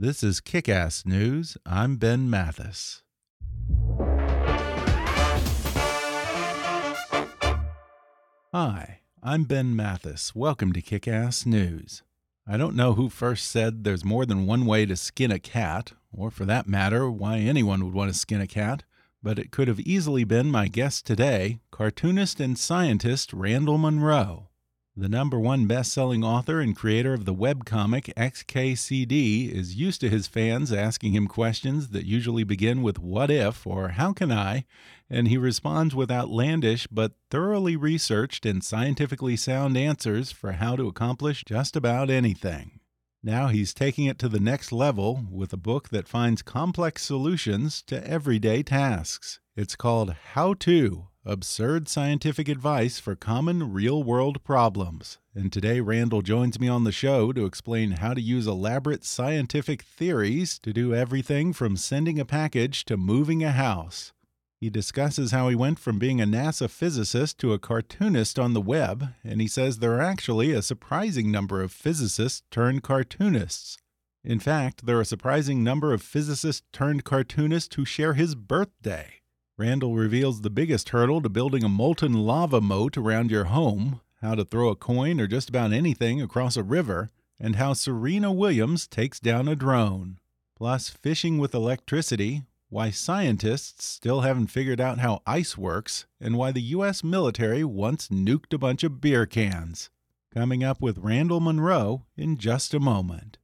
This is Kick Ass News. I'm Ben Mathis. Hi, I'm Ben Mathis. Welcome to Kick Ass News. I don't know who first said there's more than one way to skin a cat, or for that matter, why anyone would want to skin a cat, but it could have easily been my guest today, cartoonist and scientist Randall Munroe. The number one best selling author and creator of the webcomic XKCD is used to his fans asking him questions that usually begin with what if or how can I, and he responds with outlandish but thoroughly researched and scientifically sound answers for how to accomplish just about anything. Now he's taking it to the next level with a book that finds complex solutions to everyday tasks. It's called How To absurd scientific advice for common real world problems. And today, Randall joins me on the show to explain how to use elaborate scientific theories to do everything from sending a package to moving a house. He discusses how he went from being a NASA physicist to a cartoonist on the web, and he says there are actually a surprising number of physicists turned cartoonists. In fact, there are a surprising number of physicists turned cartoonists who share his birthday. Randall reveals the biggest hurdle to building a molten lava moat around your home, how to throw a coin or just about anything across a river, and how Serena Williams takes down a drone. Plus, fishing with electricity, why scientists still haven't figured out how ice works, and why the U.S. military once nuked a bunch of beer cans. Coming up with Randall Munroe in just a moment.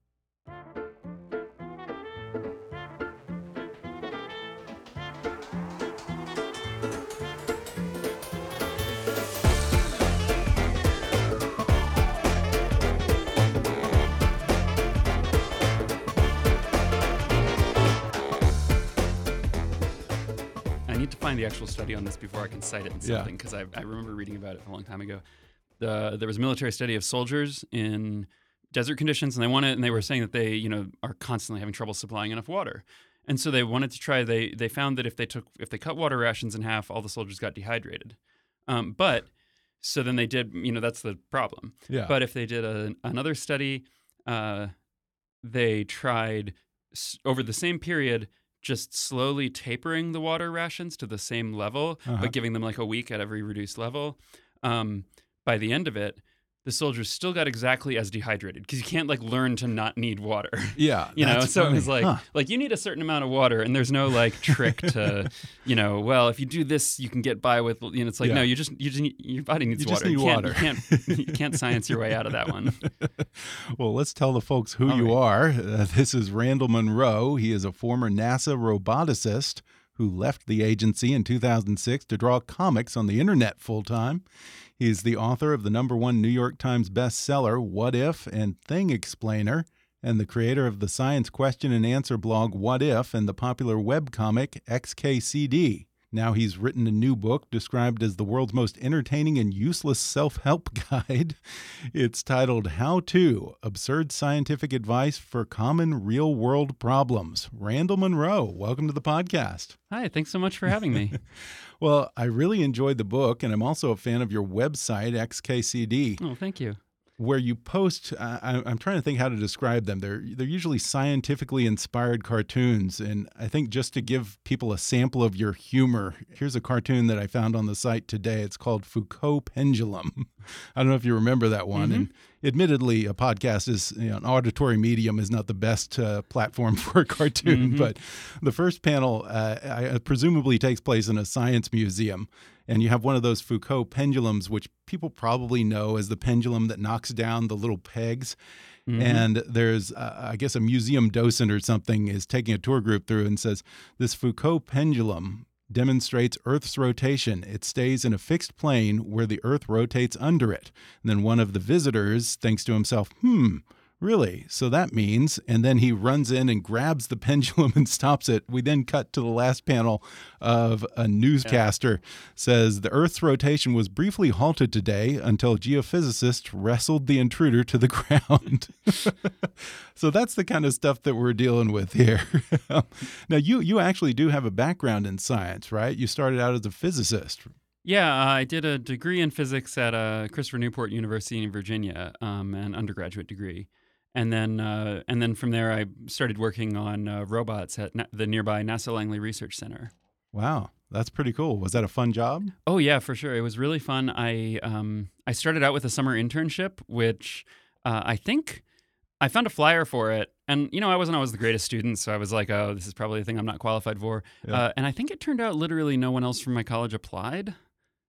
Find the actual study on this before I can cite it in something because yeah. I, I, remember reading about it a long time ago. The, there was a military study of soldiers in desert conditions, and they wanted, and they were saying that they, you know, are constantly having trouble supplying enough water, and so they wanted to try. They they found that if they took if they cut water rations in half, all the soldiers got dehydrated. Um, but so then they did, you know, that's the problem. Yeah. But if they did a, another study, uh, they tried over the same period just slowly tapering the water rations to the same level, uh-huh. but giving them like a week at every reduced level. Um, by the end of it, the soldiers still got exactly as dehydrated because you can't like learn to not need water. Yeah, you know. So funny. it was like huh. like you need a certain amount of water, and there's no like trick to, you know. Well, if you do this, you can get by with. You know, it's like yeah. no, you just you just need, your body needs you water. Need you, can't, water. you can't you can't science your way out of that one. well, let's tell the folks who All you right. are. Uh, this is Randall Munroe. He is a former NASA roboticist who left the agency in 2006 to draw comics on the internet full time. He's the author of the number one New York Times bestseller, What If and Thing Explainer, and the creator of the science question and answer blog, What If, and the popular webcomic, XKCD. Now he's written a new book described as the world's most entertaining and useless self help guide. It's titled How To Absurd Scientific Advice for Common Real World Problems. Randall Munroe, welcome to the podcast. Hi, thanks so much for having me. well, I really enjoyed the book, and I'm also a fan of your website, XKCD. Oh, thank you. Where you post. Uh, I, am trying to think how to describe them. They're they're usually scientifically inspired cartoons, and I think just to give people a sample of your humor, here's a cartoon that I found on the site today. It's called Foucault Pendulum. I don't know if you remember that one. Mm -hmm. And admittedly, a podcast is you know, an auditory medium is not the best uh, platform for a cartoon, mm -hmm. but the first panel uh, presumably takes place in a science museum and you have one of those Foucault pendulums, which people probably know as the pendulum that knocks down the little pegs. Mm -hmm. And there's, uh, I guess, a museum docent or something is taking a tour group through and says, This Foucault pendulum demonstrates Earth's rotation. It stays in a fixed plane where the Earth rotates under it. And then one of the visitors thinks to himself, Hmm, Really? So that means, and then he runs in and grabs the pendulum and stops it. We then cut to the last panel of a newscaster yeah. says the Earth's rotation was briefly halted today until geophysicists wrestled the intruder to the ground. so that's the kind of stuff that we're dealing with here. now you you actually do have a background in science, right? You started out as a physicist. Yeah, I did a degree in physics at uh, Christopher Newport University in Virginia, um, an undergraduate degree and then uh, and then from there I started working on uh, robots at na- the nearby NASA Langley Research Center. Wow, that's pretty cool. Was that a fun job? Oh yeah, for sure. It was really fun. I um, I started out with a summer internship, which uh, I think I found a flyer for it, and you know I wasn't always the greatest student, so I was like, oh, this is probably a thing I'm not qualified for. Yeah. Uh, and I think it turned out literally no one else from my college applied.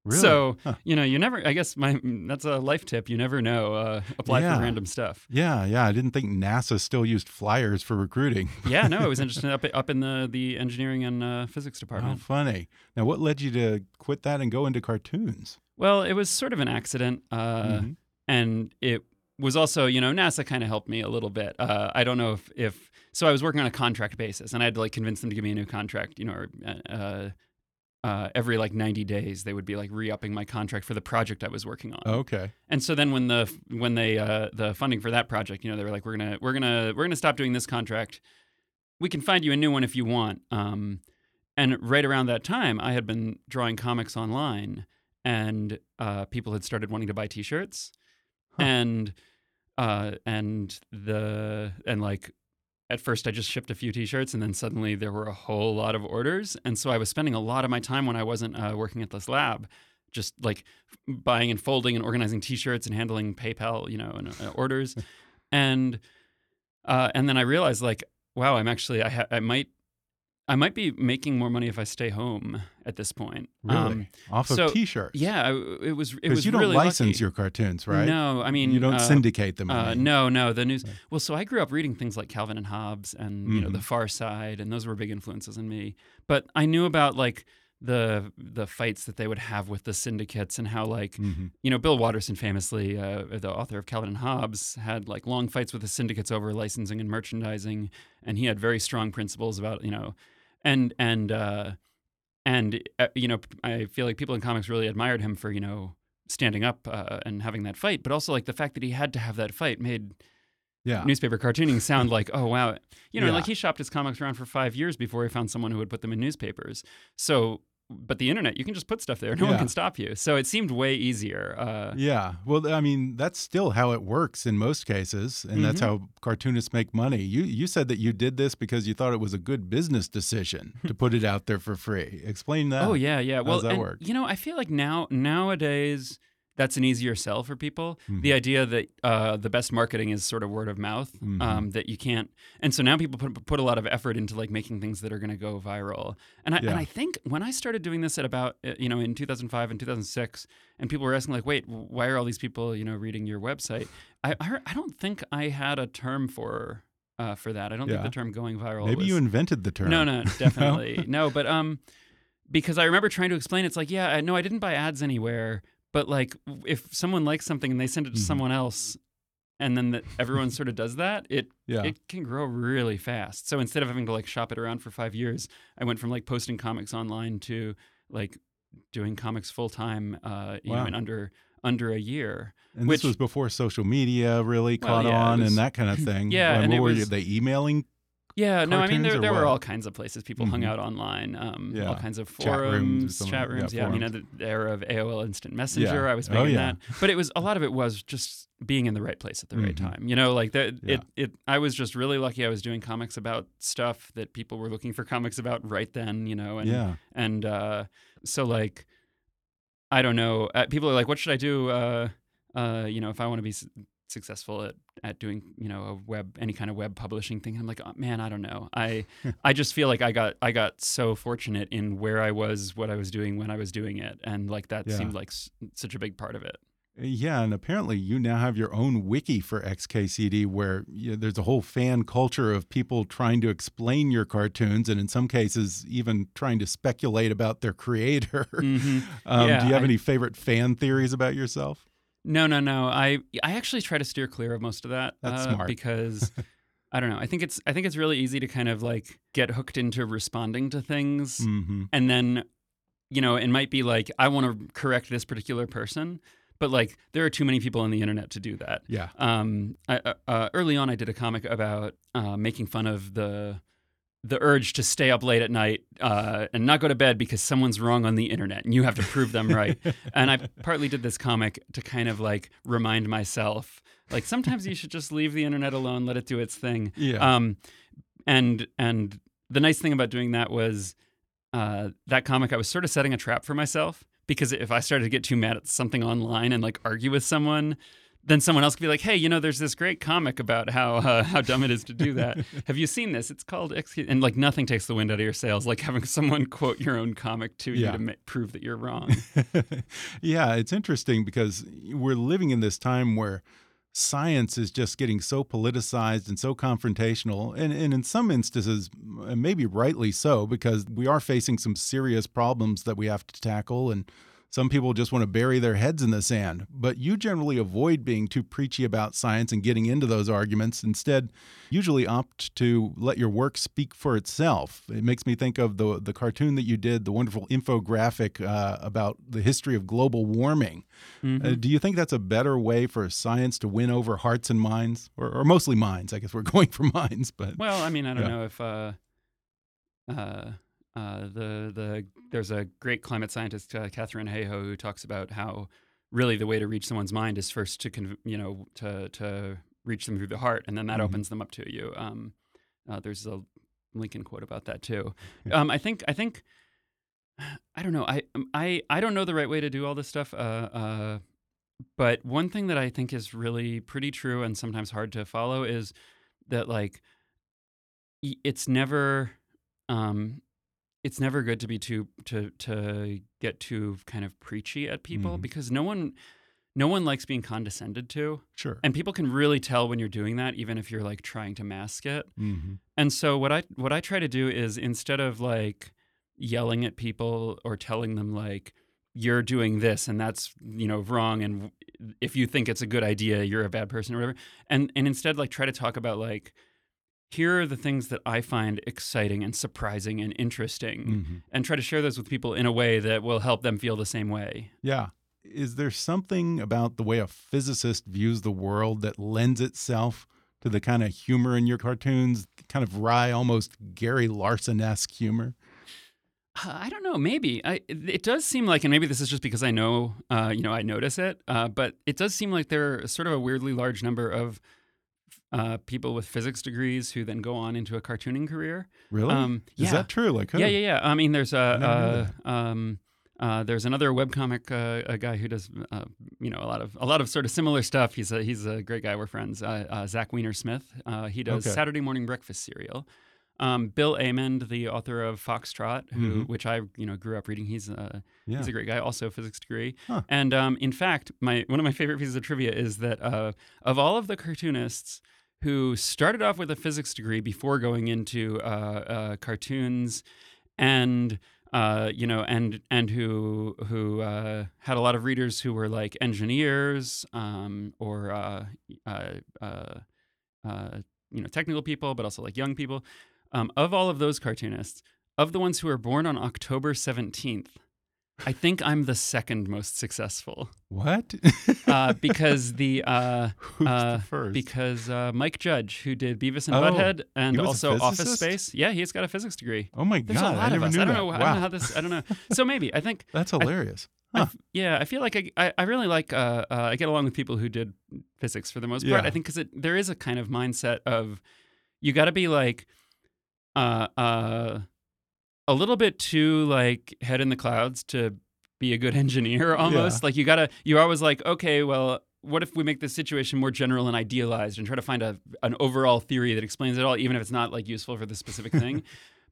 Really? So huh. you know, you never. I guess my that's a life tip. You never know. Uh, apply yeah. for random stuff. Yeah, yeah. I didn't think NASA still used flyers for recruiting. yeah, no, it was interesting up up in the the engineering and uh, physics department. Oh, funny. Now, what led you to quit that and go into cartoons? Well, it was sort of an accident, uh, mm-hmm. and it was also you know NASA kind of helped me a little bit. Uh, I don't know if if so. I was working on a contract basis, and I had to like convince them to give me a new contract. You know, or, uh, every like 90 days they would be like re-upping my contract for the project I was working on. Okay. And so then when the when they uh, the funding for that project, you know, they were like, we're gonna we're gonna we're gonna stop doing this contract. We can find you a new one if you want. Um, and right around that time, I had been drawing comics online, and uh, people had started wanting to buy T-shirts, huh. and uh, and the and like at first I just shipped a few t-shirts and then suddenly there were a whole lot of orders. And so I was spending a lot of my time when I wasn't uh, working at this lab just like buying and folding and organizing t-shirts and handling PayPal, you know, and uh, orders. and uh, and then I realized like, wow, I'm actually I, ha- I might I might be making more money if I stay home at this point. Really, um, off of T-shirts? Yeah, it was. It was you don't really license lucky. your cartoons, right? No, I mean you don't uh, syndicate them. Uh, no, no, the news. Right. Well, so I grew up reading things like Calvin and Hobbes and mm-hmm. you know The mm-hmm. Far Side, and those were big influences in me. But I knew about like the the fights that they would have with the syndicates and how like mm-hmm. you know Bill Watterson famously uh, the author of Calvin and Hobbes had like long fights with the syndicates over licensing and merchandising and he had very strong principles about you know and and uh, and uh, you know, I feel like people in comics really admired him for you know standing up uh, and having that fight, but also like the fact that he had to have that fight made yeah. newspaper cartooning sound like oh wow, you know, yeah. like he shopped his comics around for five years before he found someone who would put them in newspapers. So but the internet, you can just put stuff there. No yeah. one can stop you. So it seemed way easier. Uh, yeah. Well, I mean, that's still how it works in most cases, and mm -hmm. that's mm-hmm. how cartoonists make money. You you said that you did this because you thought it was a good business decision to put it out there for free. Explain that. Oh yeah, yeah. How well, does that and, work? You know, I feel like now nowadays that's an easier sell for people. Mm-hmm. The idea that uh, the best marketing is sort of word of mouth, mm-hmm. um, that you can't, and so now people put, put a lot of effort into like making things that are going to go viral. And I, yeah. and I think when I started doing this at about uh, you know in 2005 and 2006, and people were asking like, wait, why are all these people you know reading your website? I I, I don't think I had a term for uh, for that. I don't yeah. think the term going viral. Maybe was, you invented the term. No, no, definitely no. But um, because I remember trying to explain, it's like, yeah, no, I didn't buy ads anywhere but like, if someone likes something and they send it to mm-hmm. someone else, and then the, everyone sort of does that, it yeah. it can grow really fast. So instead of having to like shop it around for five years, I went from like posting comics online to like doing comics full time, uh, you wow. know, in under under a year. And which, this was before social media really caught well, yeah, on was, and that kind of thing. Yeah, and, what it were was, you, they emailing Yeah, no, I mean there, there were all kinds of places people hung Mhm. out online, um, Yeah. all kinds of Chat rooms forums, chat Yeah, rooms. Yeah, I mean forums. at the era of AOL Instant Messenger, Yeah. I was Oh, in yeah. that. But it was a lot of it was just being in the right place at the right Mhm. time. You know, like that. Yeah. It, it. I was just really lucky. I was doing comics about stuff that people were looking for comics about right then. You know, and yeah. and uh, so like I don't know. Uh, people are like, "What should I do?" Uh, uh, you know, if I want to be successful at at doing you know a web any kind of web publishing thing, I'm like, oh, man, I don't know. I I just feel like I got I got so fortunate in where I was, what I was doing when I was doing it, and like that Yeah. seemed like s- such a big part of it. Yeah, and apparently you now have your own wiki for XKCD where you know, there's a whole fan culture of people trying to explain your cartoons and in some cases even trying to speculate about their creator. Mhm. um, Yeah, do you have I- any favorite fan theories about yourself? No, no, no. I I actually try to steer clear of most of that. That's uh, smart. because I don't know. I think it's I think it's really easy to kind of like get hooked into responding to things, hmm and then you know it might be like I want to correct this particular person, but like there are too many people on the internet to do that. Yeah. Um, I, uh, uh, early on, I did a comic about uh, making fun of the the urge to stay up late at night uh, and not go to bed because someone's wrong on the internet and you have to prove them right. and I partly did this comic to kind of like remind myself, like sometimes you should just leave the internet alone, let it do its thing. Yeah. Um, and and the nice thing about doing that was uh, that comic I was sort of setting a trap for myself because if I started to get too mad at something online and like argue with someone, then someone else could be like, "Hey, you know, there's this great comic about how uh, how dumb it is to do that. Have you seen this? It's called X." And like nothing takes the wind out of your sails like having someone quote your own comic to Yeah. you to ma- prove that you're wrong. yeah, it's interesting because we're living in this time where science is just getting so politicized and so confrontational, and, and in some instances, maybe rightly so, because we are facing some serious problems that we have to tackle, and some people just want to bury their heads in the sand. But you generally avoid being too preachy about science and getting into those arguments. Instead, usually opt to let your work speak for itself. It makes me think of the the cartoon that you did, the wonderful infographic uh, about the history of global warming. Mm-hmm. Uh, do you think that's a better way for science to win over hearts and minds, or, or mostly minds? I guess we're going for minds, but Well, I mean, I don't Yeah. know if uh, uh, the the there's a great climate scientist, uh, Katharine Hayhoe, who talks about how really the way to reach someone's mind is first to conv- you know to to reach them through the heart, and then that Mhm. opens them up to you. Um, uh, there's a Lincoln quote about that too. Um, I think I think I don't know. I um, I I don't know the right way to do all this stuff. Uh, uh, but one thing that I think is really pretty true and sometimes hard to follow is that like it's never um it's never good to be too to to get too kind of preachy at people Mhm. because no one no one likes being condescended to sure. and people can really tell when you're doing that even if you're like trying to mask it hmm and so what I what I try to do is instead of like yelling at people or telling them like you're doing this and that's you know wrong and if you think it's a good idea you're a bad person or whatever and and instead like try to talk about like here are the things that I find exciting and surprising and interesting hmm and try to share those with people in a way that will help them feel the same way. Yeah. Is there something about the way a physicist views the world that lends itself to the kind of humor in your cartoons, kind of wry, almost Gary Larson esque humor? Uh, I don't know. Maybe I, it it does seem like, and maybe this is just because I know, uh, you know, I notice it. Uh, but it does seem like there are sort of a weirdly large number of uh, people with physics degrees who then go on into a cartooning career. Really? Um, Is yeah. that true? Like, who? Yeah, yeah, yeah. I mean, there's I never knew a, uh, um, uh, there's another webcomic uh, a guy who does, uh, you know, a lot of a lot of sort of similar stuff. He's a he's a great guy. We're friends. Uh, uh, Zach Weinersmith. Uh, he does Okay. Saturday morning breakfast cereal. Um, Bill Amend, the author of Foxtrot, who Mhm. which I you know grew up reading. He's a Yeah. he's a great guy, also a physics degree. Huh. And um, in fact, my one of my favorite pieces of trivia is that uh, of all of the cartoonists who started off with a physics degree before going into uh, uh, cartoons, and uh, you know, and and who who uh, had a lot of readers who were like engineers um, or uh, uh, uh, you know technical people, but also like young people. Um, of all of those cartoonists, of the ones who were born on October seventeenth, I think I'm the second most successful. What? uh, because the uh, Who's uh, the first? because uh, Mike Judge, who did Beavis and Oh, Butthead and he was a also Office? Space, yeah, he's got a physics degree. oh my There's god! a lot I of us. I don't that. know. Wow, I don't know how this. I don't know. So maybe I think that's hilarious. I Huh. yeah, I feel like I, I, I really like uh, uh, I get along with people who did physics for the most part. Yeah. I think because there is a kind of mindset of you got to be like uh, uh, a little bit too like head in the clouds to be a good engineer almost. Like you gotta you're always like okay, well. What if we make this situation more general and idealized and try to find a an overall theory that explains it all, even if it's not like useful for the specific thing?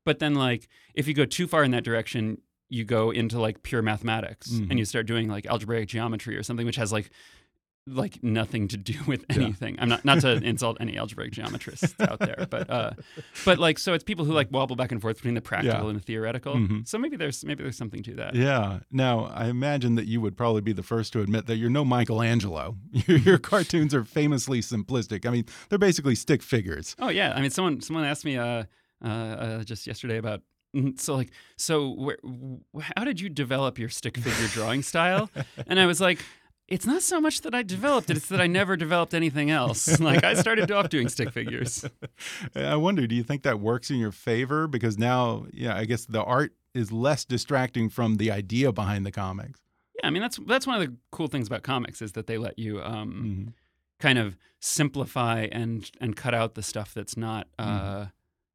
but then like if you go too far in that direction, you go into like pure mathematics Mhm. and you start doing like algebraic geometry or something which has like like nothing to do with Yeah. anything. I'm not not to insult any algebraic geometrists out there, but uh but like so it's people who like wobble back and forth between the practical Yeah. and the theoretical. Mhm. So maybe there's maybe there's something to that. Yeah. Now, I imagine that you would probably be the first to admit that you're no Michelangelo. Your, your cartoons are famously simplistic. I mean, they're basically stick figures. Oh yeah, I mean someone someone asked me uh uh, uh just yesterday about mm, so like so where, how did you develop your stick figure drawing style? And I was like it's not so much that I developed it, it's that I never developed anything else. Like I started off doing stick figures. I wonder, do you think that works in your favor? Because now, yeah, I guess the art is less distracting from the idea behind the comics. Yeah, I mean that's that's one of the cool things about comics is that they let you um, Mhm. kind of simplify and and cut out the stuff that's not uh,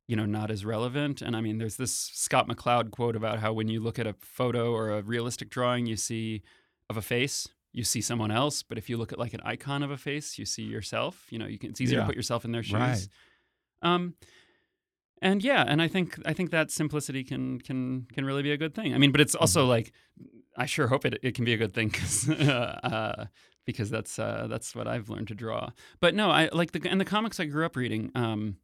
you know not as relevant. And I mean, there's this Scott McCloud quote about how when you look at a photo or a realistic drawing, you see of a face, you see someone else. But if you look at like an icon of a face, you see yourself. You know, you can it's easier Yeah. to put yourself in their shoes. Right. Um, and yeah, and I think I think that simplicity can can can really be a good thing. I mean, but it's also Mm-hmm. like I sure hope it it can be a good thing because uh, because that's uh, that's what I've learned to draw. But no, I like the and the comics I grew up reading. Um,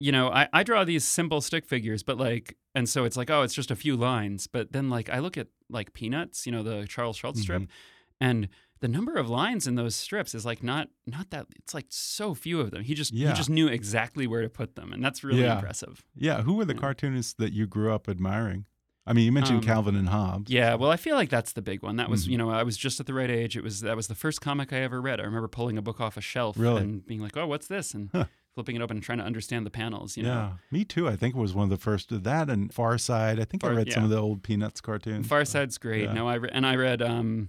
you know, I, I draw these simple stick figures, but like, and so it's like, oh, it's just a few lines. But then, like, I look at like Peanuts, you know, the Charles Schulz strip, and the number of lines in those strips is like not not that. It's like so few of them. He just Yeah. he just knew exactly where to put them, and that's really Yeah. impressive. Yeah. Who were the Yeah. cartoonists that you grew up admiring? I mean, you mentioned Um, Calvin and Hobbes. Yeah, well, I feel like that's the big one. That was, Mhm. you know, I was just at the right age. It was that was the first comic I ever read. I remember pulling a book off a shelf Really? and being like, "Oh, what's this?" and Huh. Flipping it open and trying to understand the panels. You yeah, know, me too. I think it was one of the first to that and Far Side. I think I Far- read some of the old Peanuts cartoons. Far Side's great. yeah. No, I re- and I read, um,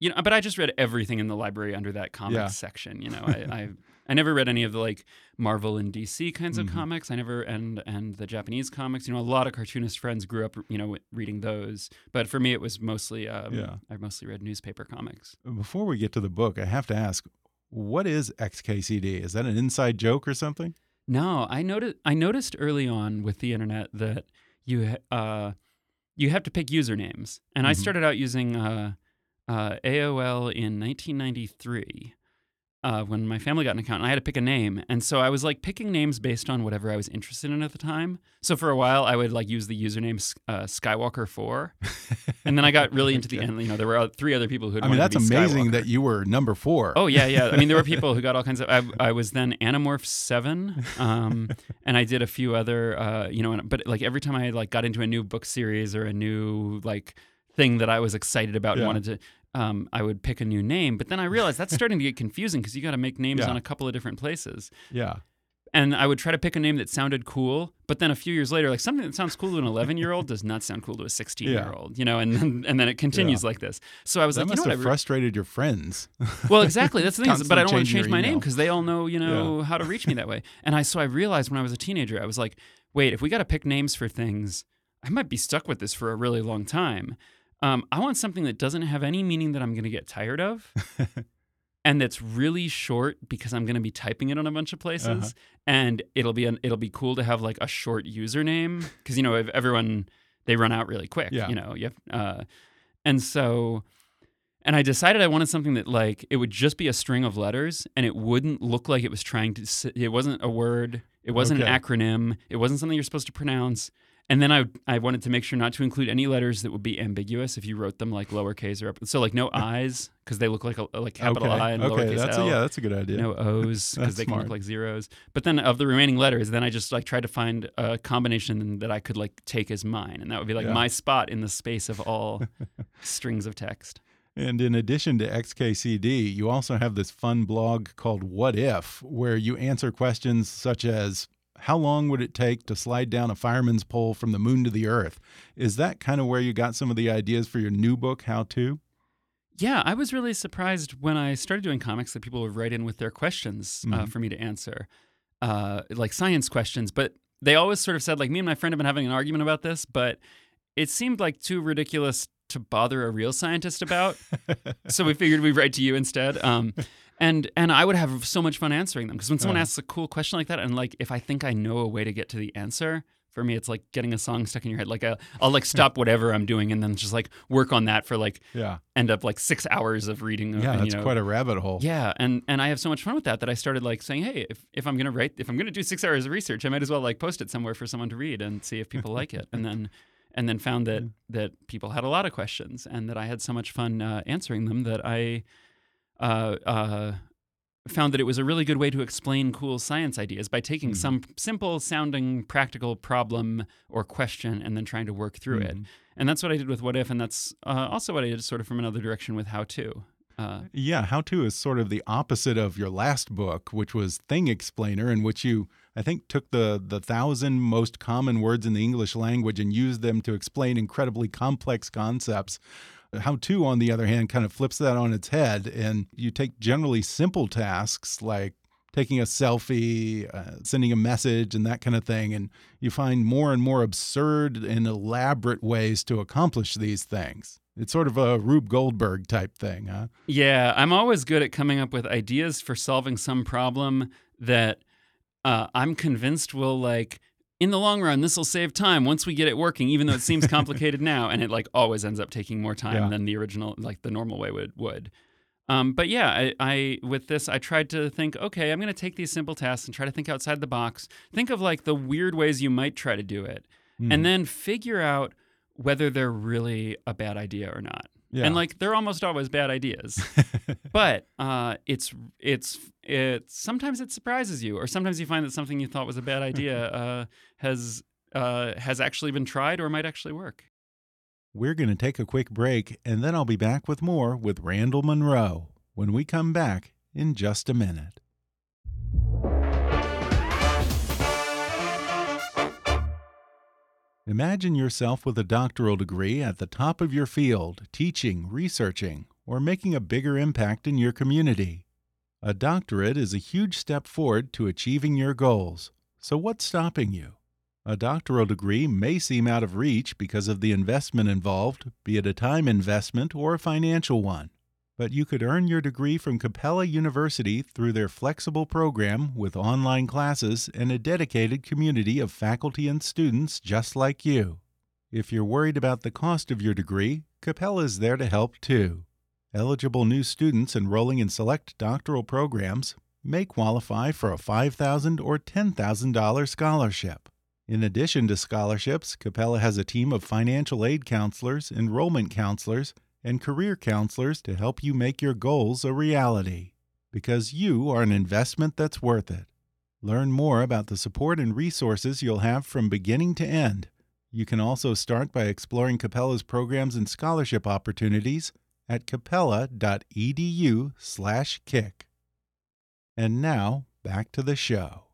you know, but I just read everything in the library under that comics Yeah. section. You know, I, I I never read any of the like Marvel and DC kinds of Mhm. comics. I never and and the Japanese comics. You know, a lot of cartoonist friends grew up, you know, reading those. But for me, it was mostly, um, Yeah. I mostly read newspaper comics. Before we get to the book, I have to ask, what is XKCD? Is that an inside joke or something? No, I noticed. I noticed early on with the internet that you uh, you have to pick usernames, and I Mhm. started out using uh, uh, AOL in 1993. Uh, when my family got an account, and I had to pick a name, and so I was like picking names based on whatever I was interested in at the time. So for a while, I would like use the username uh, Skywalker Four, and then I got really into the end. You know, there were three other people who. I mean, that's amazing Skywalker. that you were number four. Oh yeah, yeah. I mean, there were people who got all kinds of. I, I was then Animorph Seven, um, and I did a few other, uh, you know. But like every time I like got into a new book series or a new like thing that I was excited about Yeah. and wanted to, um, I would pick a new name. But then I realized that's starting to get confusing because you got to make names Yeah. on a couple of different places. yeah. And I would try to pick a name that sounded cool, but then a few years later, like something that sounds cool to an 11 year old does not sound cool to a 16 year old, you know, and then, and then it continues like this. So I was That like, you know have re- frustrated your friends. well, exactly. That's the thing. But I don't want to change my name because they all know, you know, how to reach me that way. And I so I realized when I was a teenager, I was like, wait, if we got to pick names for things, I might be stuck with this for a really long time. Um, I want something that doesn't have any meaning that I'm going to get tired of. And that's really short because I'm going to be typing it on a bunch of places, Uh-huh. and it'll be an, it'll be cool to have like a short username because you know if everyone they run out really quick, Yeah. you know, you have, uh, and so and I decided I wanted something that like it would just be a string of letters and it wouldn't look like it was trying to it wasn't a word, it wasn't Okay. an acronym, it wasn't something you're supposed to pronounce and then I I wanted to make sure not to include any letters that would be ambiguous if you wrote them like lowercase or up. So like no I's because they look like a like capital okay. I and okay. lowercase that's L. A, yeah, that's a good idea. No O's because they can look like zeros. But then of the remaining letters, then I just like tried to find a combination that I could like take as mine, and that would be like Yeah. my spot in the space of all strings of text. And in addition to XKCD, you also have this fun blog called What If, where you answer questions such as How long would it take to slide down a fireman's pole from the moon to the earth? Is that kind of where you got some of the ideas for your new book, How To? Yeah, I was really surprised when I started doing comics that people would write in with their questions uh, Mhm. for me to answer, uh, like science questions. But they always sort of said, like, me and my friend have been having an argument about this, but it seemed like too ridiculous to bother a real scientist about. so we figured we'd write to you instead. Um, and and I would have so much fun answering them because when someone Uh. asks a cool question like that, and like if I think I know a way to get to the answer, for me it's like getting a song stuck in your head. Like I, I'll like stop whatever I'm doing and then just like work on that for like Yeah. end up like six hours of reading. Yeah, and, that's know, quite a rabbit hole. yeah, and and I have so much fun with that that I started like saying, hey, if, if I'm gonna write, if I'm gonna do six hours of research, I might as well like post it somewhere for someone to read and see if people like it, and then and then found that that people had a lot of questions and that I had so much fun uh, answering them that I uh, uh, found that it was a really good way to explain cool science ideas by taking Mhm. some simple sounding practical problem or question and then trying to work through it. Mhm. And that's what I did with What If, and that's uh, also what I did sort of from another direction with How To. Uh, Yeah, How To is sort of the opposite of your last book, which was Thing Explainer, in which you, I think, took the the thousand most common words in the English language and used them to explain incredibly complex concepts. How To, on the other hand, kind of flips that on its head, and you take generally simple tasks like taking a selfie, uh, sending a message, and that kind of thing, and you find more and more absurd and elaborate ways to accomplish these things. It's sort of a Rube Goldberg type thing, huh? Yeah, I'm always good at coming up with ideas for solving some problem that uh, I'm convinced will like in the long run this will save time once we get it working, even though it seems complicated now, and it like always ends up taking more time Yeah. than the original like the normal way would would. Um, but yeah, I, I with this I tried to think, okay, I'm going to take these simple tasks and try to think outside the box. Think of like the weird ways you might try to do it, Mhm. and then figure out whether they're really a bad idea or not. Yeah. And like they're almost always bad ideas but uh, it's it's it sometimes it surprises you, or sometimes you find that something you thought was a bad idea uh, has uh, has actually been tried or might actually work. We're going to take a quick break, and then I'll be back with more with Randall Munroe when we come back in just a minute. Imagine yourself with a doctoral degree at the top of your field, teaching, researching, or making a bigger impact in your community. A doctorate is a huge step forward to achieving your goals. So, what's stopping you? A doctoral degree may seem out of reach because of the investment involved, be it a time investment or a financial one. But you could earn your degree from Capella University through their flexible program with online classes and a dedicated community of faculty and students just like you. If you're worried about the cost of your degree, Capella is there to help too. Eligible new students enrolling in select doctoral programs may qualify for a $5,000 or $10,000 scholarship. In addition to scholarships, Capella has a team of financial aid counselors, enrollment counselors, and career counselors to help you make your goals a reality. Because you are an investment that's worth it. Learn more about the support and resources you'll have from beginning to end. You can also start by exploring Capella's programs and scholarship opportunities at capella.edu/kick. And now, back to the show.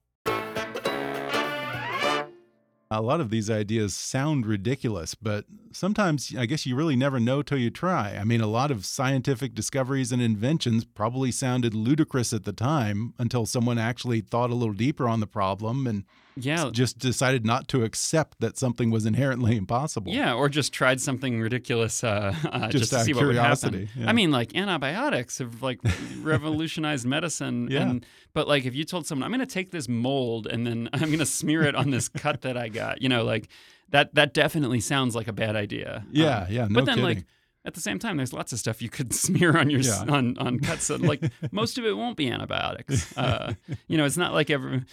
A lot of these ideas sound ridiculous, but sometimes I guess you really never know till you try. I mean, a lot of scientific discoveries and inventions probably sounded ludicrous at the time until someone actually thought a little deeper on the problem and Yeah, just decided not to accept that something was inherently impossible. yeah, or just tried something ridiculous uh, uh, just, Just to out see what would curiosity, happen. yeah. I mean, like antibiotics have like revolutionized medicine, Yeah. and but like if you told someone, I'm going to take this mold and then I'm going to smear it on this cut that I got, you know, like that that definitely sounds like a bad idea. Yeah, Um, yeah, no but then like kidding. At the same time, there's lots of stuff you could smear on your Yeah. on on cuts. Like most of it won't be antibiotics. Uh, you know, it's not like every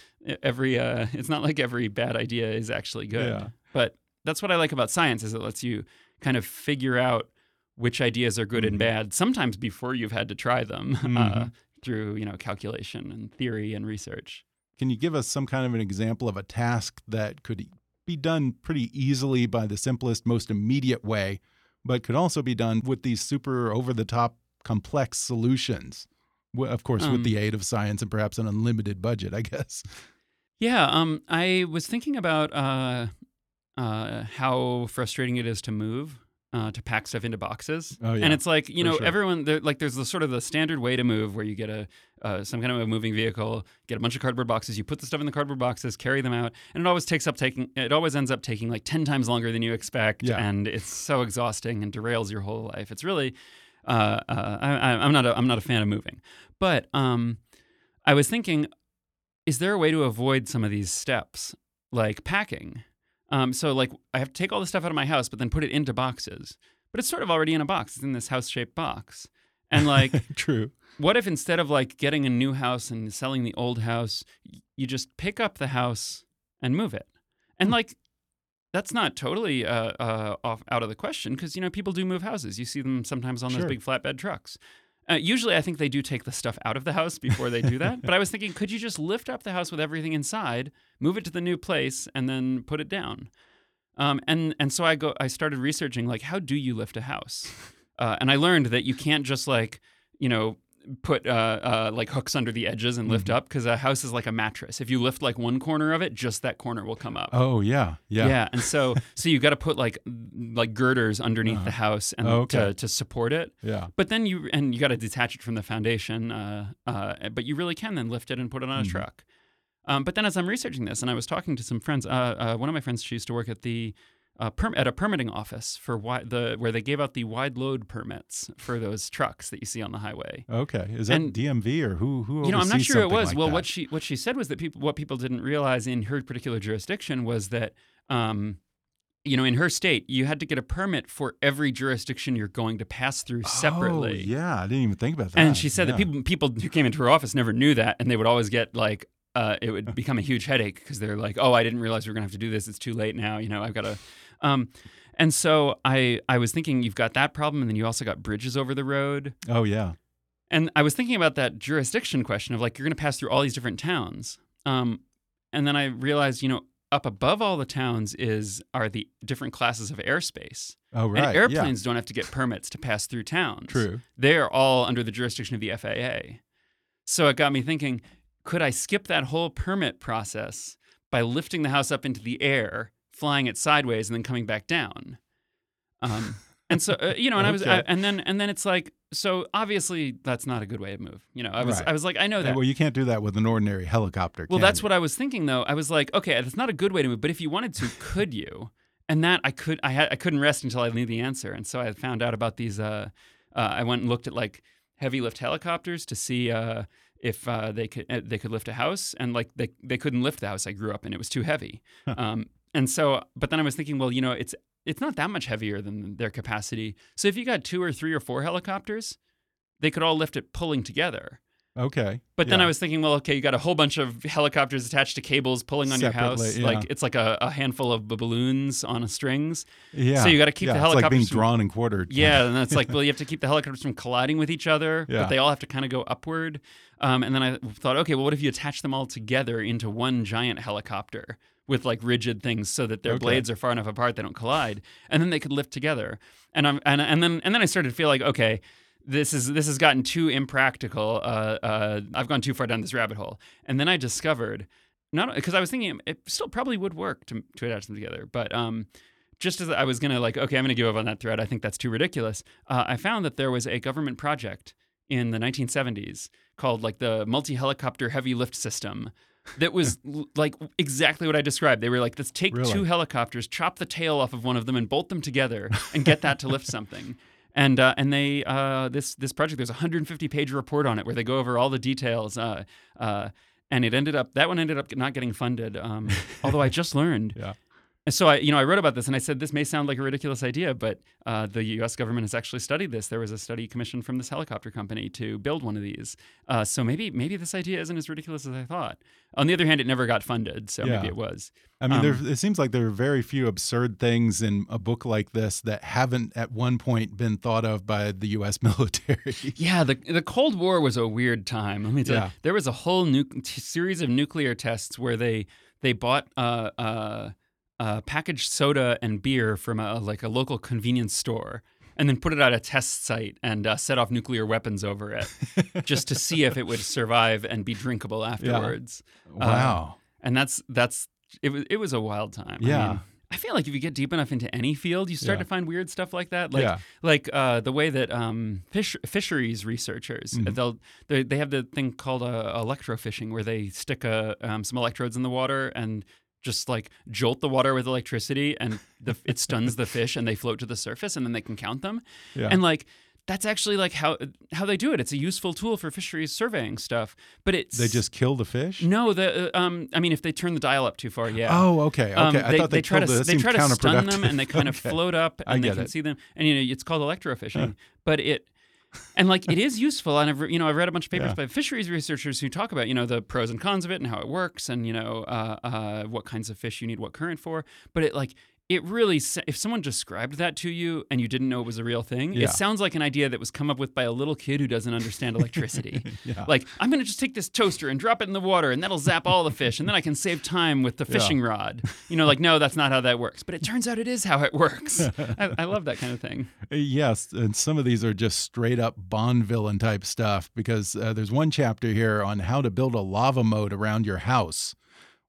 every uh, it's not like every bad idea is actually good. Yeah. But that's what I like about science is it lets you kind of figure out which ideas are good Mhm. and bad sometimes before you've had to try them uh, Mhm. through you know calculation and theory and research. Can you give us some kind of an example of a task that could be done pretty easily by the simplest, most immediate way, but could also be done with these super over the top complex solutions? Of course, Um, with the aid of science and perhaps an unlimited budget, I guess. Yeah, um, I was thinking about uh, uh, how frustrating it is to move, uh, to pack stuff into boxes. Oh, yeah, And it's like you know, sure. everyone there, like there's the sort of the standard way to move where you get a uh, some kind of a moving vehicle, get a bunch of cardboard boxes, you put the stuff in the cardboard boxes, carry them out, and it always takes up taking it always ends up taking like ten times longer than you expect, Yeah. and it's so exhausting and derails your whole life. It's really uh, uh, I, I- I'm not a, I'm not a fan of moving, but um, I was thinking is there a way to avoid some of these steps, like packing? Um, so, like, I have to take all the stuff out of my house, but then put it into boxes. But it's sort of already in a box. It's in this house-shaped box. And like, True. what if instead of like getting a new house and selling the old house, you just pick up the house and move it? And like, that's not totally uh, uh, off out of the question because you know people do move houses. You see them sometimes on Sure. those big flatbed trucks. Uh, usually, I think they do take the stuff out of the house before they do that. but I was thinking, could you just lift up the house with everything inside, move it to the new place, and then put it down? Um, and and so I go. I started researching like how do you lift a house, uh, and I learned that you can't just like you know put uh, uh, like hooks under the edges and lift up because a house is like a mattress. If you lift like one corner of it, just that corner will come up. Oh, yeah. Yeah. Yeah. And so so you got to put like like girders underneath the house and Oh, okay. to, to support it. Yeah. But then you and you got to detach it from the foundation. Uh, uh, but you really can then lift it and put it on a Mhm. truck. Um, but then as I'm researching this, and I was talking to some friends, uh, uh, one of my friends she used to work at the uh, perm- at a permitting office for wi- the where they gave out the wide load permits for those trucks that you see on the highway. Okay. Is that And- DMV or who? Who? You know, I'm not sure it was. like well, that? what she what she said was that people what people didn't realize in her particular jurisdiction was that um, you know, in her state, you had to get a permit for every jurisdiction you're going to pass through separately. Oh, yeah, I didn't even think about that. And she said that people people who came into her office never knew that, and they would always get like uh, it would become a huge headache because they're like, "Oh, I didn't realize we are gonna have to do this. It's too late now. You know, I've got to." Um, and so I I was thinking you've got that problem, and then you also got bridges over the road. Oh yeah. And I was thinking about that jurisdiction question of like you're going to pass through all these different towns. Um, and then I realized, you know, up above all the towns is are the different classes of airspace. Oh right. And yeah. airplanes don't have to get permits to pass through towns. True. They're all under the jurisdiction of the FAA. So it got me thinking, could I skip that whole permit process by lifting the house up into the air, flying it sideways, and then coming back down? Um, and so uh, you know, and I was, I, and then and then it's like, so obviously that's not a good way to move. You know, I was Right. I was like, I know that. well, you can't do that with an ordinary helicopter. Well, that's you? what I was thinking though. I was like, okay, that's not a good way to move, but if you wanted to, could you? And that I could, I had, I couldn't rest until I knew the answer. And so I found out about these. Uh, uh, I went and looked at like heavy lift helicopters to see uh, if uh, they could uh, they could lift a house, and like they they couldn't lift the house I grew up in. It was too heavy. um, and so, but then I was thinking, well, you know, it's it's not that much heavier than their capacity. So if you got two or three or four helicopters, they could all lift it pulling together. Okay. But then I was thinking, well, okay, you got a whole bunch of helicopters attached to cables pulling on your house. Yeah. Like it's like a, a handful of balloons on a strings. Yeah. So you gotta keep yeah, the It's like being from- drawn and quartered. Yeah, and that's like, well, you have to keep the helicopters from colliding with each other, Yeah. but they all have to kind of go upward. Um, and then I thought, okay, well, what if you attach them all together into one giant helicopter with like rigid things so that their Okay. blades are far enough apart they don't collide, and then they could lift together. And I'm and, and then and then I started to feel like, okay, this is this has gotten too impractical. Uh, uh, I've gone too far down this rabbit hole. And then I discovered, not because I was thinking it still probably would work to to attach them together, but um, just as I was gonna like, okay, I'm gonna give up on that thread. I think that's too ridiculous. Uh, I found that there was a government project in the 1970s called like the multi helicopter heavy lift system. That was like exactly what I described. They were like, let's take Really? two helicopters, chop the tail off of one of them, and bolt them together, and get that to lift something. And uh, and they uh, this this project there's a 150 page report on it where they go over all the details. Uh, uh, and it ended up that one ended up not getting funded. Um, although I just learned Yeah. And so I, you know, I wrote about this and I said this may sound like a ridiculous idea, but uh, the U.S. government has actually studied this. There was a study commissioned from this helicopter company to build one of these. Uh, so maybe maybe this idea isn't as ridiculous as I thought. On the other hand, it never got funded, so Yeah. maybe it was. I mean, Um, there, it seems like there are very few absurd things in a book like this that haven't at one point been thought of by the U.S. military. Yeah, the the Cold War was a weird time. Let me tell Yeah. you, there was a whole series of nuclear tests where they they bought uh, uh, uh, packaged soda and beer from a like a local convenience store. And then put it at a test site and uh, set off nuclear weapons over it, just to see if it would survive and be drinkable afterwards. wow. And that's that's it was it was a wild time. I Yeah. mean, I feel like if you get deep enough into any field, you start Yeah. to find weird stuff like that. Like Yeah. like uh, the way that um, fish, fisheries researchers Mhm. they'll they, they have the thing called uh, electrofishing where they stick uh, um, some electrodes in the water and just like jolt the water with electricity and the, it stuns the fish and they float to the surface and then they can count them Yeah. and like that's actually like how how they do it. It's a useful tool for fisheries surveying stuff, but it's they just kill the fish? no the uh, um I mean if they turn the dial up too far, yeah. Oh, okay. Okay. Um, I they, thought they, try to. That they try to stun them and they kind of float up I and they can it. see them and you know it's called electrofishing but it and like it is useful and I've you know I've read a bunch of papers Yeah. by fisheries researchers who talk about you know the pros and cons of it and how it works and you know uh, uh, what kinds of fish you need what current for but it like it really if someone described that to you and you didn't know it was a real thing Yeah. it sounds like an idea that was come up with by a little kid who doesn't understand electricity Yeah. like i'm going to just take this toaster and drop it in the water and that'll zap all the fish and then i can save time with the Yeah. fishing rod you know like no that's not how that works but it turns out it is how it works I, I love that kind of thing Yes, and some of these are just straight up Bond villain type stuff because uh, there's one chapter here on how to build a lava moat around your house.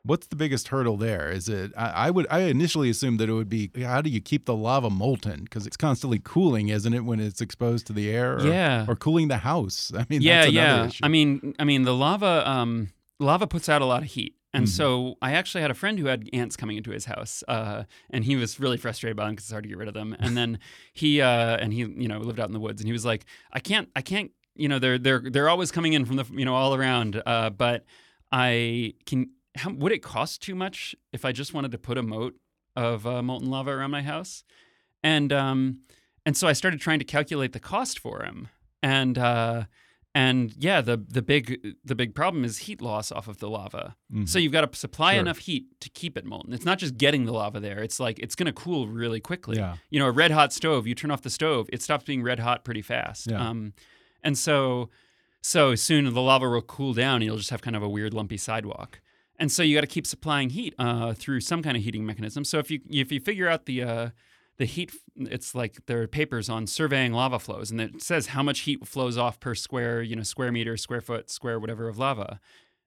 What's the biggest hurdle there? Is it? I, I would. I initially assumed that it would be how do you keep the lava molten because it's constantly cooling, isn't it, when it's exposed to the air? Or, Yeah. Or cooling the house. I mean, yeah that's another yeah issue. i mean i mean the lava um lava puts out a lot of heat and Mhm. so i actually had a friend who had ants coming into his house uh, and he was really frustrated by them because it's hard to get rid of them and then he uh, and he you know lived out in the woods and he was like i can't i can't you know they're they're they're always coming in from the you know all around uh, but i can how, would it cost too much if i just wanted to put a moat of uh, molten lava around my house and um and so i started trying to calculate the cost for him and uh and yeah the the big the big problem is heat loss off of the lava Mhm. so you've got to supply Sure. enough heat to keep it molten it's not just getting the lava there it's like it's going to cool really quickly Yeah. you know a red hot stove you turn off the stove it stops being red hot pretty fast Yeah. um and so so soon the lava will cool down and you'll just have kind of a weird lumpy sidewalk and so you got to keep supplying heat uh, through some kind of heating mechanism. So if you if you figure out the uh, the heat it's like there are papers on surveying lava flows and it says how much heat flows off per square you know square meter square foot square whatever of lava.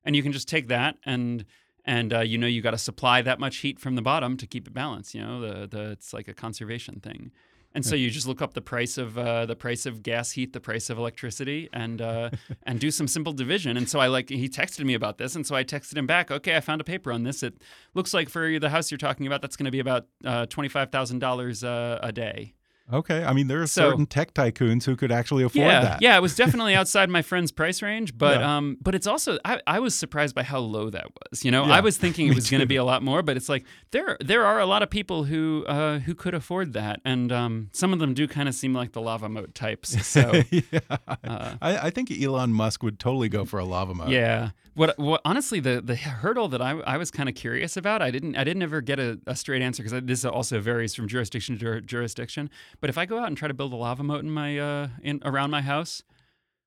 And you can just take that and and uh, you know you got to supply that much heat from the bottom to keep it balanced you know the the it's like a conservation thing and so you just look up the price of uh, the price of gas heat, the price of electricity, and uh, and do some simple division. And so I like he texted me about this, and so I texted him back. Okay, I found a paper on this. It looks like for the house you're talking about, that's going to be about uh, twenty five thousand dollars uh, a day. Okay. I mean, there are So- certain tech tycoons who could actually afford yeah, that. yeah, it was definitely outside my friend's price range, but Yeah. um, but it's also I, I was surprised by how low that was. You know, Yeah, I was thinking it was going to be a lot more, but it's like there there are a lot of people who uh, who could afford that, and um, some of them do kind of seem like the lava moat types. So yeah. Uh, I, I think Elon Musk would totally go for a lava moat. yeah, what what honestly the the hurdle that I I was kind of curious about, I didn't I didn't ever get a, a straight answer because this also varies from jurisdiction to jurisdiction. But if I go out and try to build a lava moat in my uh in around my house,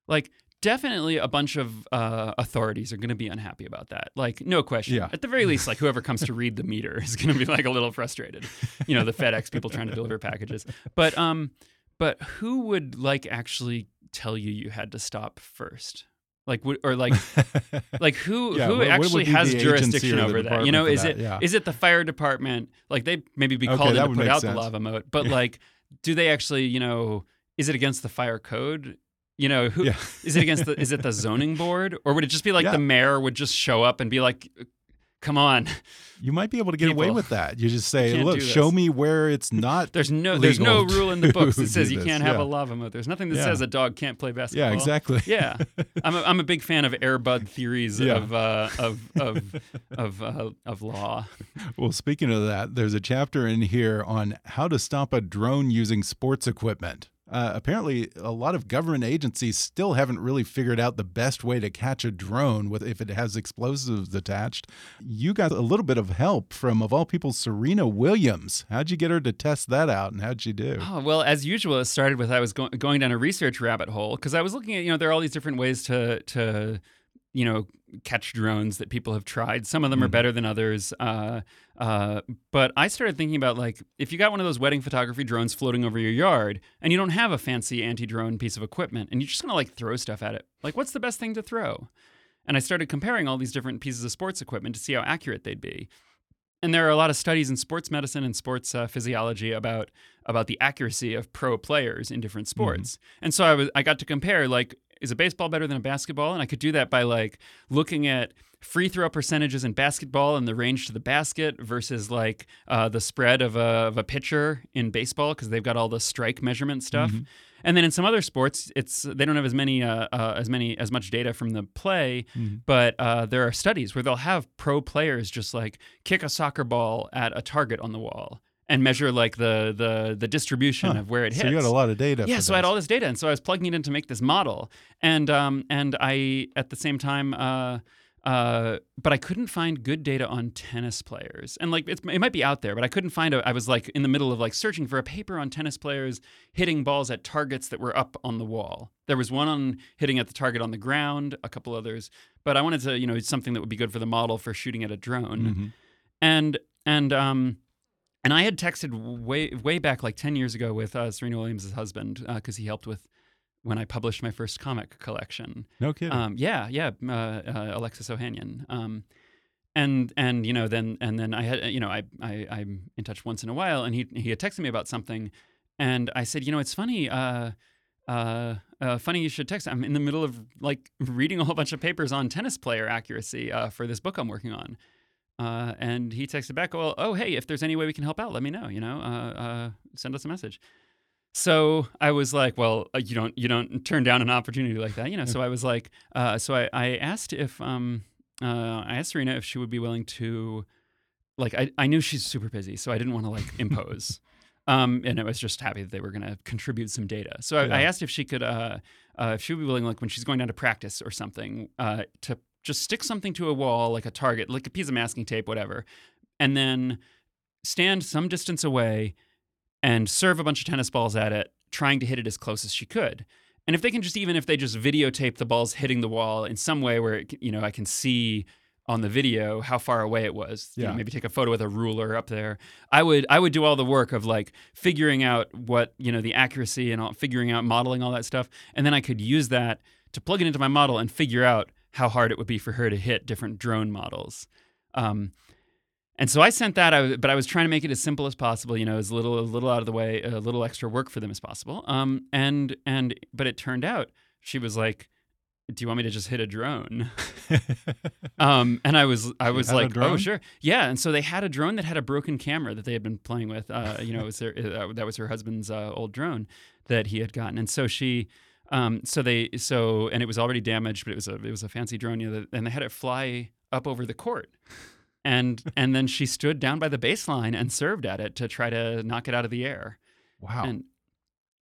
like definitely a bunch of uh, authorities are going to be unhappy about that. Like no question. Yeah. At the very least, like whoever comes to read the meter is going to be like a little frustrated. You know, the FedEx people trying to deliver packages. But um, but who would like actually tell you you had to stop first? Like or like like who Yeah, who what- actually has the agency or jurisdiction over that? You know, is that? it Yeah. is it the fire department? Like they maybe be Okay, called in to put out sense. the lava moat, but like, do they actually? You know, is it against the fire code? You know, who is Yeah. it against? The, is it the zoning board, or would it just be like Yeah. the mayor would just show up and be like? Come on. You might be able to get People. away with that. You just say, "Look, show me where it's not." There's no there's no rule in the books that says you can't have a lava moat. There's nothing that Yeah. says a dog can't play basketball. Yeah, exactly. Yeah, I'm a, I'm a big fan of Air Bud theories Yeah. of uh, of of of uh, of law. Well, speaking of that, there's a chapter in here on how to stop a drone using sports equipment. Uh, apparently, a lot of government agencies still haven't really figured out the best way to catch a drone with if it has explosives attached. You got a little bit of help from, of all people, Serena Williams. How'd you get her to test that out, and how'd she do? Oh, well, as usual, it started with I was go- going down a research rabbit hole because I was looking at you know there are all these different ways to to you know catch drones that people have tried. Some of them are Mhm. better than others. Uh, uh, but I started thinking about like if you got one of those wedding photography drones floating over your yard and you don't have a fancy anti-drone piece of equipment and you're just gonna like throw stuff at it, like what's the best thing to throw? And I started comparing all these different pieces of sports equipment to see how accurate they'd be. And there are a lot of studies in sports medicine and sports uh, physiology about about the accuracy of pro players in different sports. And so I was I got to compare like is a baseball better than a basketball? And I could do that by like looking at free throw percentages in basketball and the range to the basket versus like uh, the spread of a, of a pitcher in baseball because they've got all the strike measurement stuff. And then in some other sports, it's they don't have as many uh, uh, as many as much data from the play, but uh, there are studies where they'll have pro players just like kick a soccer ball at a target on the wall and measure like the the the distribution Huh. of where it hits. So you got a lot of data. Yeah, so I had all this data, and so I was plugging it in to make this model, and um, and I at the same time, uh, uh, but I couldn't find good data on tennis players, and like it's, it might be out there, but I couldn't find a. I was like in the middle of like searching for a paper on tennis players hitting balls at targets that were up on the wall. There was one on hitting at the target on the ground, a couple others, but I wanted to, you know, something that would be good for the model for shooting at a drone, Mhm. and and um. And I had texted way way back like ten years ago with uh, Serena Williams' husband because he helped with when I published my first comic collection. No kidding. Um, yeah, yeah, uh, uh, Alexis Ohanian. Um, and and you know then and then I had you know I, I I'm in touch once in a while and he he had texted me about something, and I said you know it's funny. Uh, uh, uh, funny you should text. I'm in the middle of like reading a whole bunch of papers on tennis player accuracy uh, for this book I'm working on. Uh, and he texted back, well, oh, hey, if there's any way we can help out, let me know, you know, uh, uh, send us a message. So I was like, well, uh, you don't, you don't turn down an opportunity like that, you know? So I was like, uh, so I, I asked if, um, uh, I asked Serena if she would be willing to, like, I, I knew she's super busy, so I didn't want to like impose. Um, and I was just happy that they were going to contribute some data. So I, I asked if she could, uh, uh, if she would be willing, like when she's going down to practice or something, uh, to just stick something to a wall, like a target, like a piece of masking tape, whatever, and then stand some distance away and serve a bunch of tennis balls at it, trying to hit it as close as she could. And if they can just, even if they just videotape the balls hitting the wall in some way where, it, you know, I can see on the video how far away it was. You know, maybe take a photo with a ruler up there. I would I would do all the work of like figuring out what, you know, the accuracy and all, figuring out modeling all that stuff. And then I could use that to plug it into my model and figure out how hard it would be for her to hit different drone models. Um, and so I sent that, I was, but I was trying to make it as simple as possible. You know, as little, a little out of the way, a little extra work for them as possible. Um, and and but it turned out she was like, "Do you want me to just hit a drone?" um, and I was, I was like, "Oh, sure, yeah." And so they had a drone that had a broken camera that they had been playing with. Uh, you know, it was their, uh, that was her husband's uh, old drone that he had gotten, and so she. Um, so they so and it was already damaged, but it was a it was a fancy drone, you know, and they had it fly up over the court and and then she stood down by the baseline and served at it to try to knock it out of the air. wow. And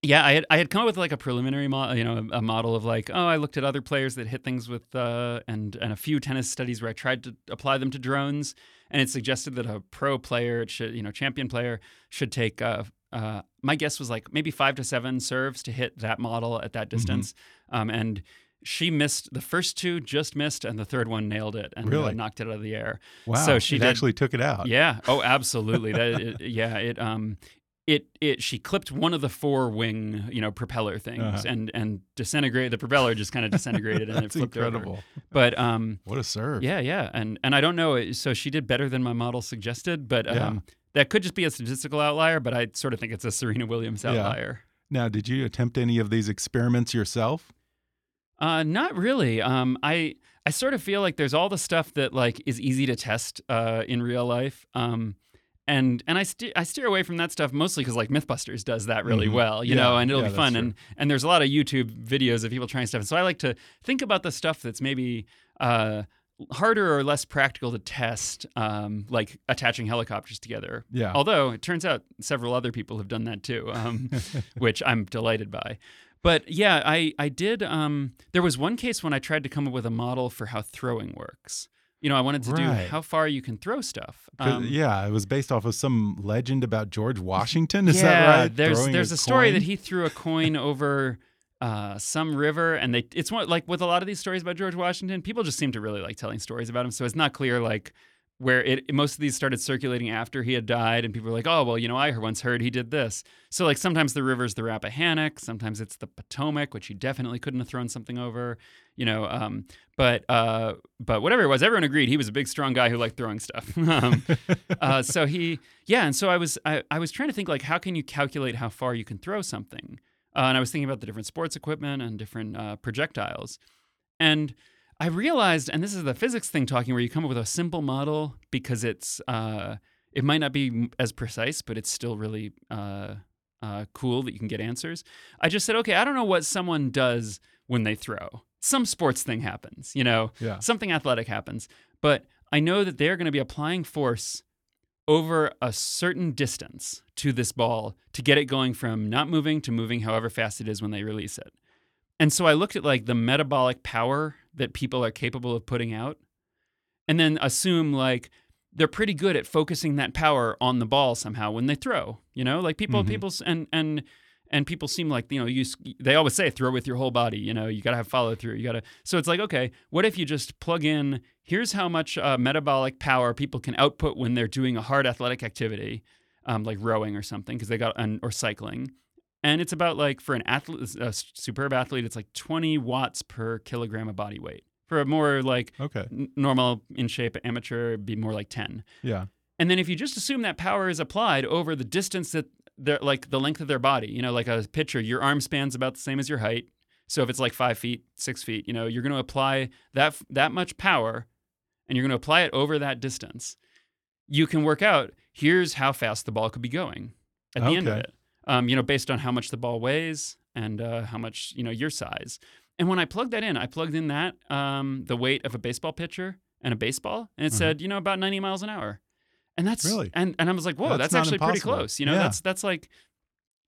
yeah, I had I had come up with like a preliminary model, you know, a, a model of like, oh, I looked at other players that hit things with uh, and and a few tennis studies where I tried to apply them to drones, and it suggested that a pro player, it should you know, champion player should take. Uh, uh, my guess was like maybe five to seven serves to hit that model at that distance, um, and she missed the first two, just missed, and the third one nailed it and uh, knocked it out of the air. wow. so she did- actually took it out. Yeah. Oh, absolutely. that it, yeah. It um, it it she clipped one of the four wing you know propeller things Uh-huh. and and disintegrated the propeller just kind of disintegrated and it flipped incredible. over. But um, What a serve. yeah, yeah, and and I don't know. So she did better than my model suggested, but Yeah. That could just be a statistical outlier. But I sort of think it's a Serena Williams Yeah. outlier. Now, did you attempt any of these experiments yourself? Uh, not really. Um, I I sort of feel like there's all the stuff that like is easy to test uh, in real life. Um, and and I st- I steer away from that stuff mostly because like MythBusters does that really Mhm. well, you Yeah, know, and it'll yeah, be fun. true. And and there's a lot of YouTube videos of people trying stuff. And so I like to think about the stuff that's maybe uh, harder or less practical to test, um, like attaching helicopters together. Yeah. Although it turns out several other people have done that too, um, which I'm delighted by. But yeah, I I did. Um, there was one case when I tried to come up with a model for how throwing works. You know, I wanted to do how far you can throw stuff. Um, yeah, it was based off of some legend about George Washington. Is yeah, that right? There's Throwing there's a, story coin? that he threw a coin over uh, some river, and they it's one like with a lot of these stories about George Washington, people just seem to really like telling stories about him. So it's not clear like where it most of these started circulating after he had died, and people were like, oh well, you know, I once heard he did this. So like sometimes the river's the Rappahannock, sometimes it's the Potomac, which he definitely couldn't have thrown something over, you know. Um, but uh, but whatever it was, everyone agreed he was a big, strong guy who liked throwing stuff. um, uh, so he, yeah, and so I was I, I was trying to think like how can you calculate how far you can throw something, uh, and I was thinking about the different sports equipment and different uh, projectiles, and I realized, and this is the physics thing talking, where you come up with a simple model because it's uh, it might not be as precise, but it's still really uh, uh, cool that you can get answers. I just said, okay, I don't know what someone does when they throw. Some sports thing happens, you know, Yeah. something athletic happens, but I know that they're going to be applying force over a certain distance to this ball to get it going from not moving to moving however fast it is when they release it. And so I looked at like the metabolic power that people are capable of putting out and then assume like they're pretty good at focusing that power on the ball somehow when they throw, you know? Like people Mhm. people and and and people seem like, you know, you they always say throw with your whole body, you know, you got to have follow through. You got to So it's like, okay, what if you just plug in here's how much uh, metabolic power people can output when they're doing a hard athletic activity, um, like rowing or something because they got and, or cycling. And it's about like for an athlete, a superb athlete, it's like 20 watts per kilogram of body weight. For a more like Okay. n- normal in shape amateur, it'd be more like 10. Yeah. And then if you just assume that power is applied over the distance that they're like the length of their body, you know, like a pitcher, your arm span's about the same as your height. So if it's like five feet, six feet, you know, you're going to apply that that much power, and you're going to apply it over that distance. You can work out here's how fast the ball could be going at the end of it. Um, you know, based on how much the ball weighs and uh, how much you know your size. And when I plugged that in, I plugged in that um, the weight of a baseball pitcher and a baseball, and it Mhm. said you know about 90 miles an hour. And that's Really? and and I was like, whoa, That's that's, actually pretty close. You know, Yeah. that's that's like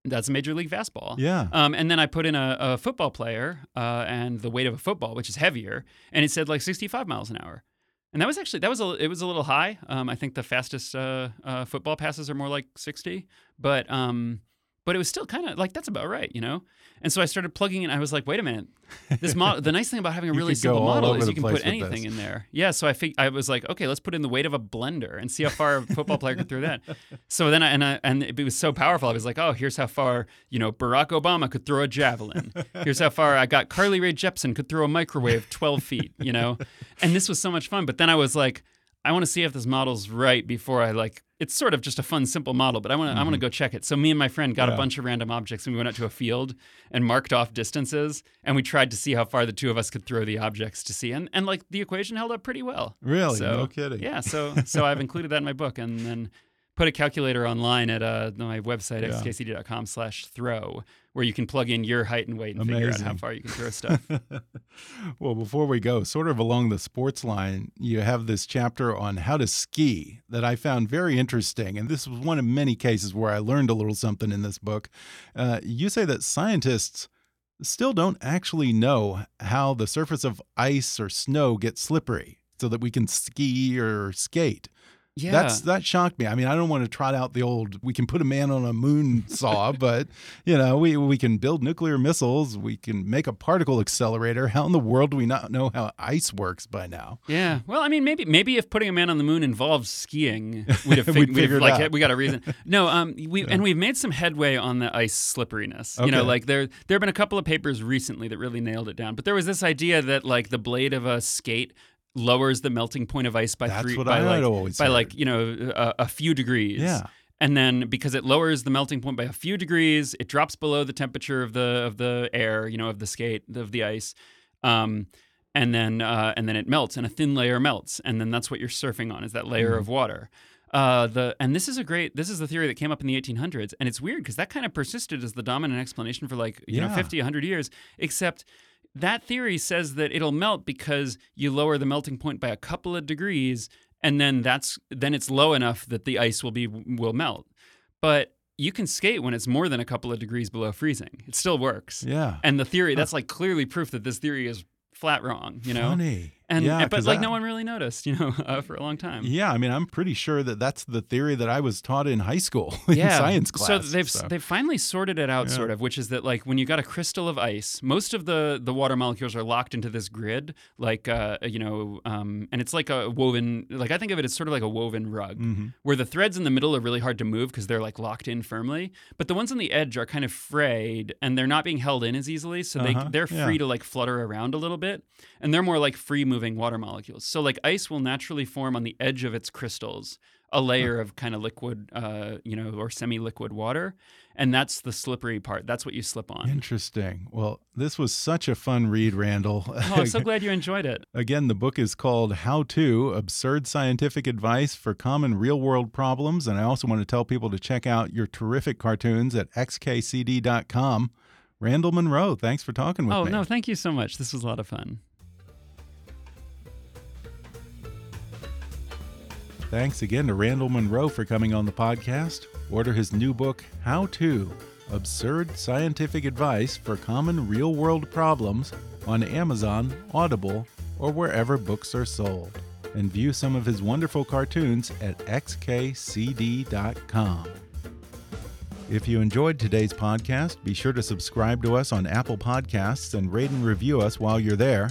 that's major league fastball. Yeah. Um, and then I put in a, a football player uh, and the weight of a football, which is heavier, and it said like 65 miles an hour. And that was actually that was a it was a little high. Um, I think the fastest uh, uh, football passes are more like 60, but um, but it was still kind of like that's about right, you know. And so I started plugging in. I was like, wait a minute, this model. the nice thing about having a really simple model is you can put anything in there. Yeah. So I fig- I was like, okay, let's put in the weight of a blender and see how far a football player could throw that. So then I and I and it was so powerful. I was like, oh, here's how far you know Barack Obama could throw a javelin. Here's how far I got Carly Rae Jepsen could throw a microwave 12 feet. You know, and this was so much fun. But then I was like, I want to see if this model's right before I like. It's sort of just a fun, simple model, but I want to I want to go check it. So me and my friend got Mm-hmm. Yeah. a bunch of random objects and we went out to a field and marked off distances and we tried to see how far the two of us could throw the objects to see. And and like the equation held up pretty well. Really? So, no kidding. Yeah, so so I've included that in my book and then put a calculator online at uh, my website Yeah. xkcd.com slash throw where you can plug in your height and weight and figure out how far you can throw stuff. well, before we go, sort of along the sports line, you have this chapter on how to ski that I found very interesting. And this was one of many cases where I learned a little something in this book. Uh, you say that scientists still don't actually know how the surface of ice or snow gets slippery so that we can ski or skate. Yeah. That's that shocked me. I mean, I don't want to trot out the old we can put a man on a moon saw, but you know, we we can build nuclear missiles, we can make a particle accelerator. How in the world do we not know how ice works by now? Yeah. Well, I mean, maybe maybe if putting a man on the moon involves skiing, we'd have, fig- We'd we'd have it like out. we got a reason. No, um, we and we've made some headway on the ice slipperiness. Okay. You know, like there there have been a couple of papers recently that really nailed it down. But there was this idea that like the blade of a skate lowers the melting point of ice by That's three what by I like by heard. like you know a, a few degrees. Yeah. And then because it lowers the melting point by a few degrees, it drops below the temperature of the of the air, you know, of the skate of the ice. Um, and then uh, and then it melts, and a thin layer melts, and then that's what you're surfing on is that layer Mhm. of water. Uh, the and this is a great this is the theory that came up in the 1800s, and it's weird because that kind of persisted as the dominant explanation for like you know 50, 100 years, except. That theory says that it'll melt because you lower the melting point by a couple of degrees, and then that's then it's low enough that the ice will be will melt. But you can skate when it's more than a couple of degrees below freezing. It still works. Yeah. And the theory that's like clearly proof that this theory is flat wrong. You know. Funny. And, yeah, and- but like I- no one really noticed, you know, uh, for a long time. Yeah, I mean, I'm pretty sure that that's the theory that I was taught in high school in science class. So they've they've finally sorted it out, Yeah. sort of, which is that like when you got a crystal of ice, most of the the water molecules are locked into this grid, like uh, you know, um, and it's like a woven. Like I think of it as sort of like a woven rug, Mhm. where the threads in the middle are really hard to move because they're like locked in firmly, but the ones on the edge are kind of frayed and they're not being held in as easily, so Uh-huh, they they're yeah. free to like flutter around a little bit, and they're more like free moving water molecules. So like ice will naturally form on the edge of its crystals a layer of kind of liquid, uh, you know, or semi-liquid water, and that's the slippery part. That's what you slip on. Interesting. Well, this was such a fun read, Randall. Oh, I'm so glad you enjoyed it. Again, the book is called How To Absurd Scientific Advice for Common Real World Problems. And I also want to tell people to check out your terrific cartoons at xkcd.com. Randall Munroe, thanks for talking with Oh me. Oh, no, thank you so much. This was a lot of fun. Thanks again to Randall Munroe for coming on the podcast. Order his new book, How To Absurd Scientific Advice for Common Real World Problems, on Amazon, Audible, or wherever books are sold. And view some of his wonderful cartoons at xkcd.com. If you enjoyed today's podcast, be sure to subscribe to us on Apple Podcasts and rate and review us while you're there.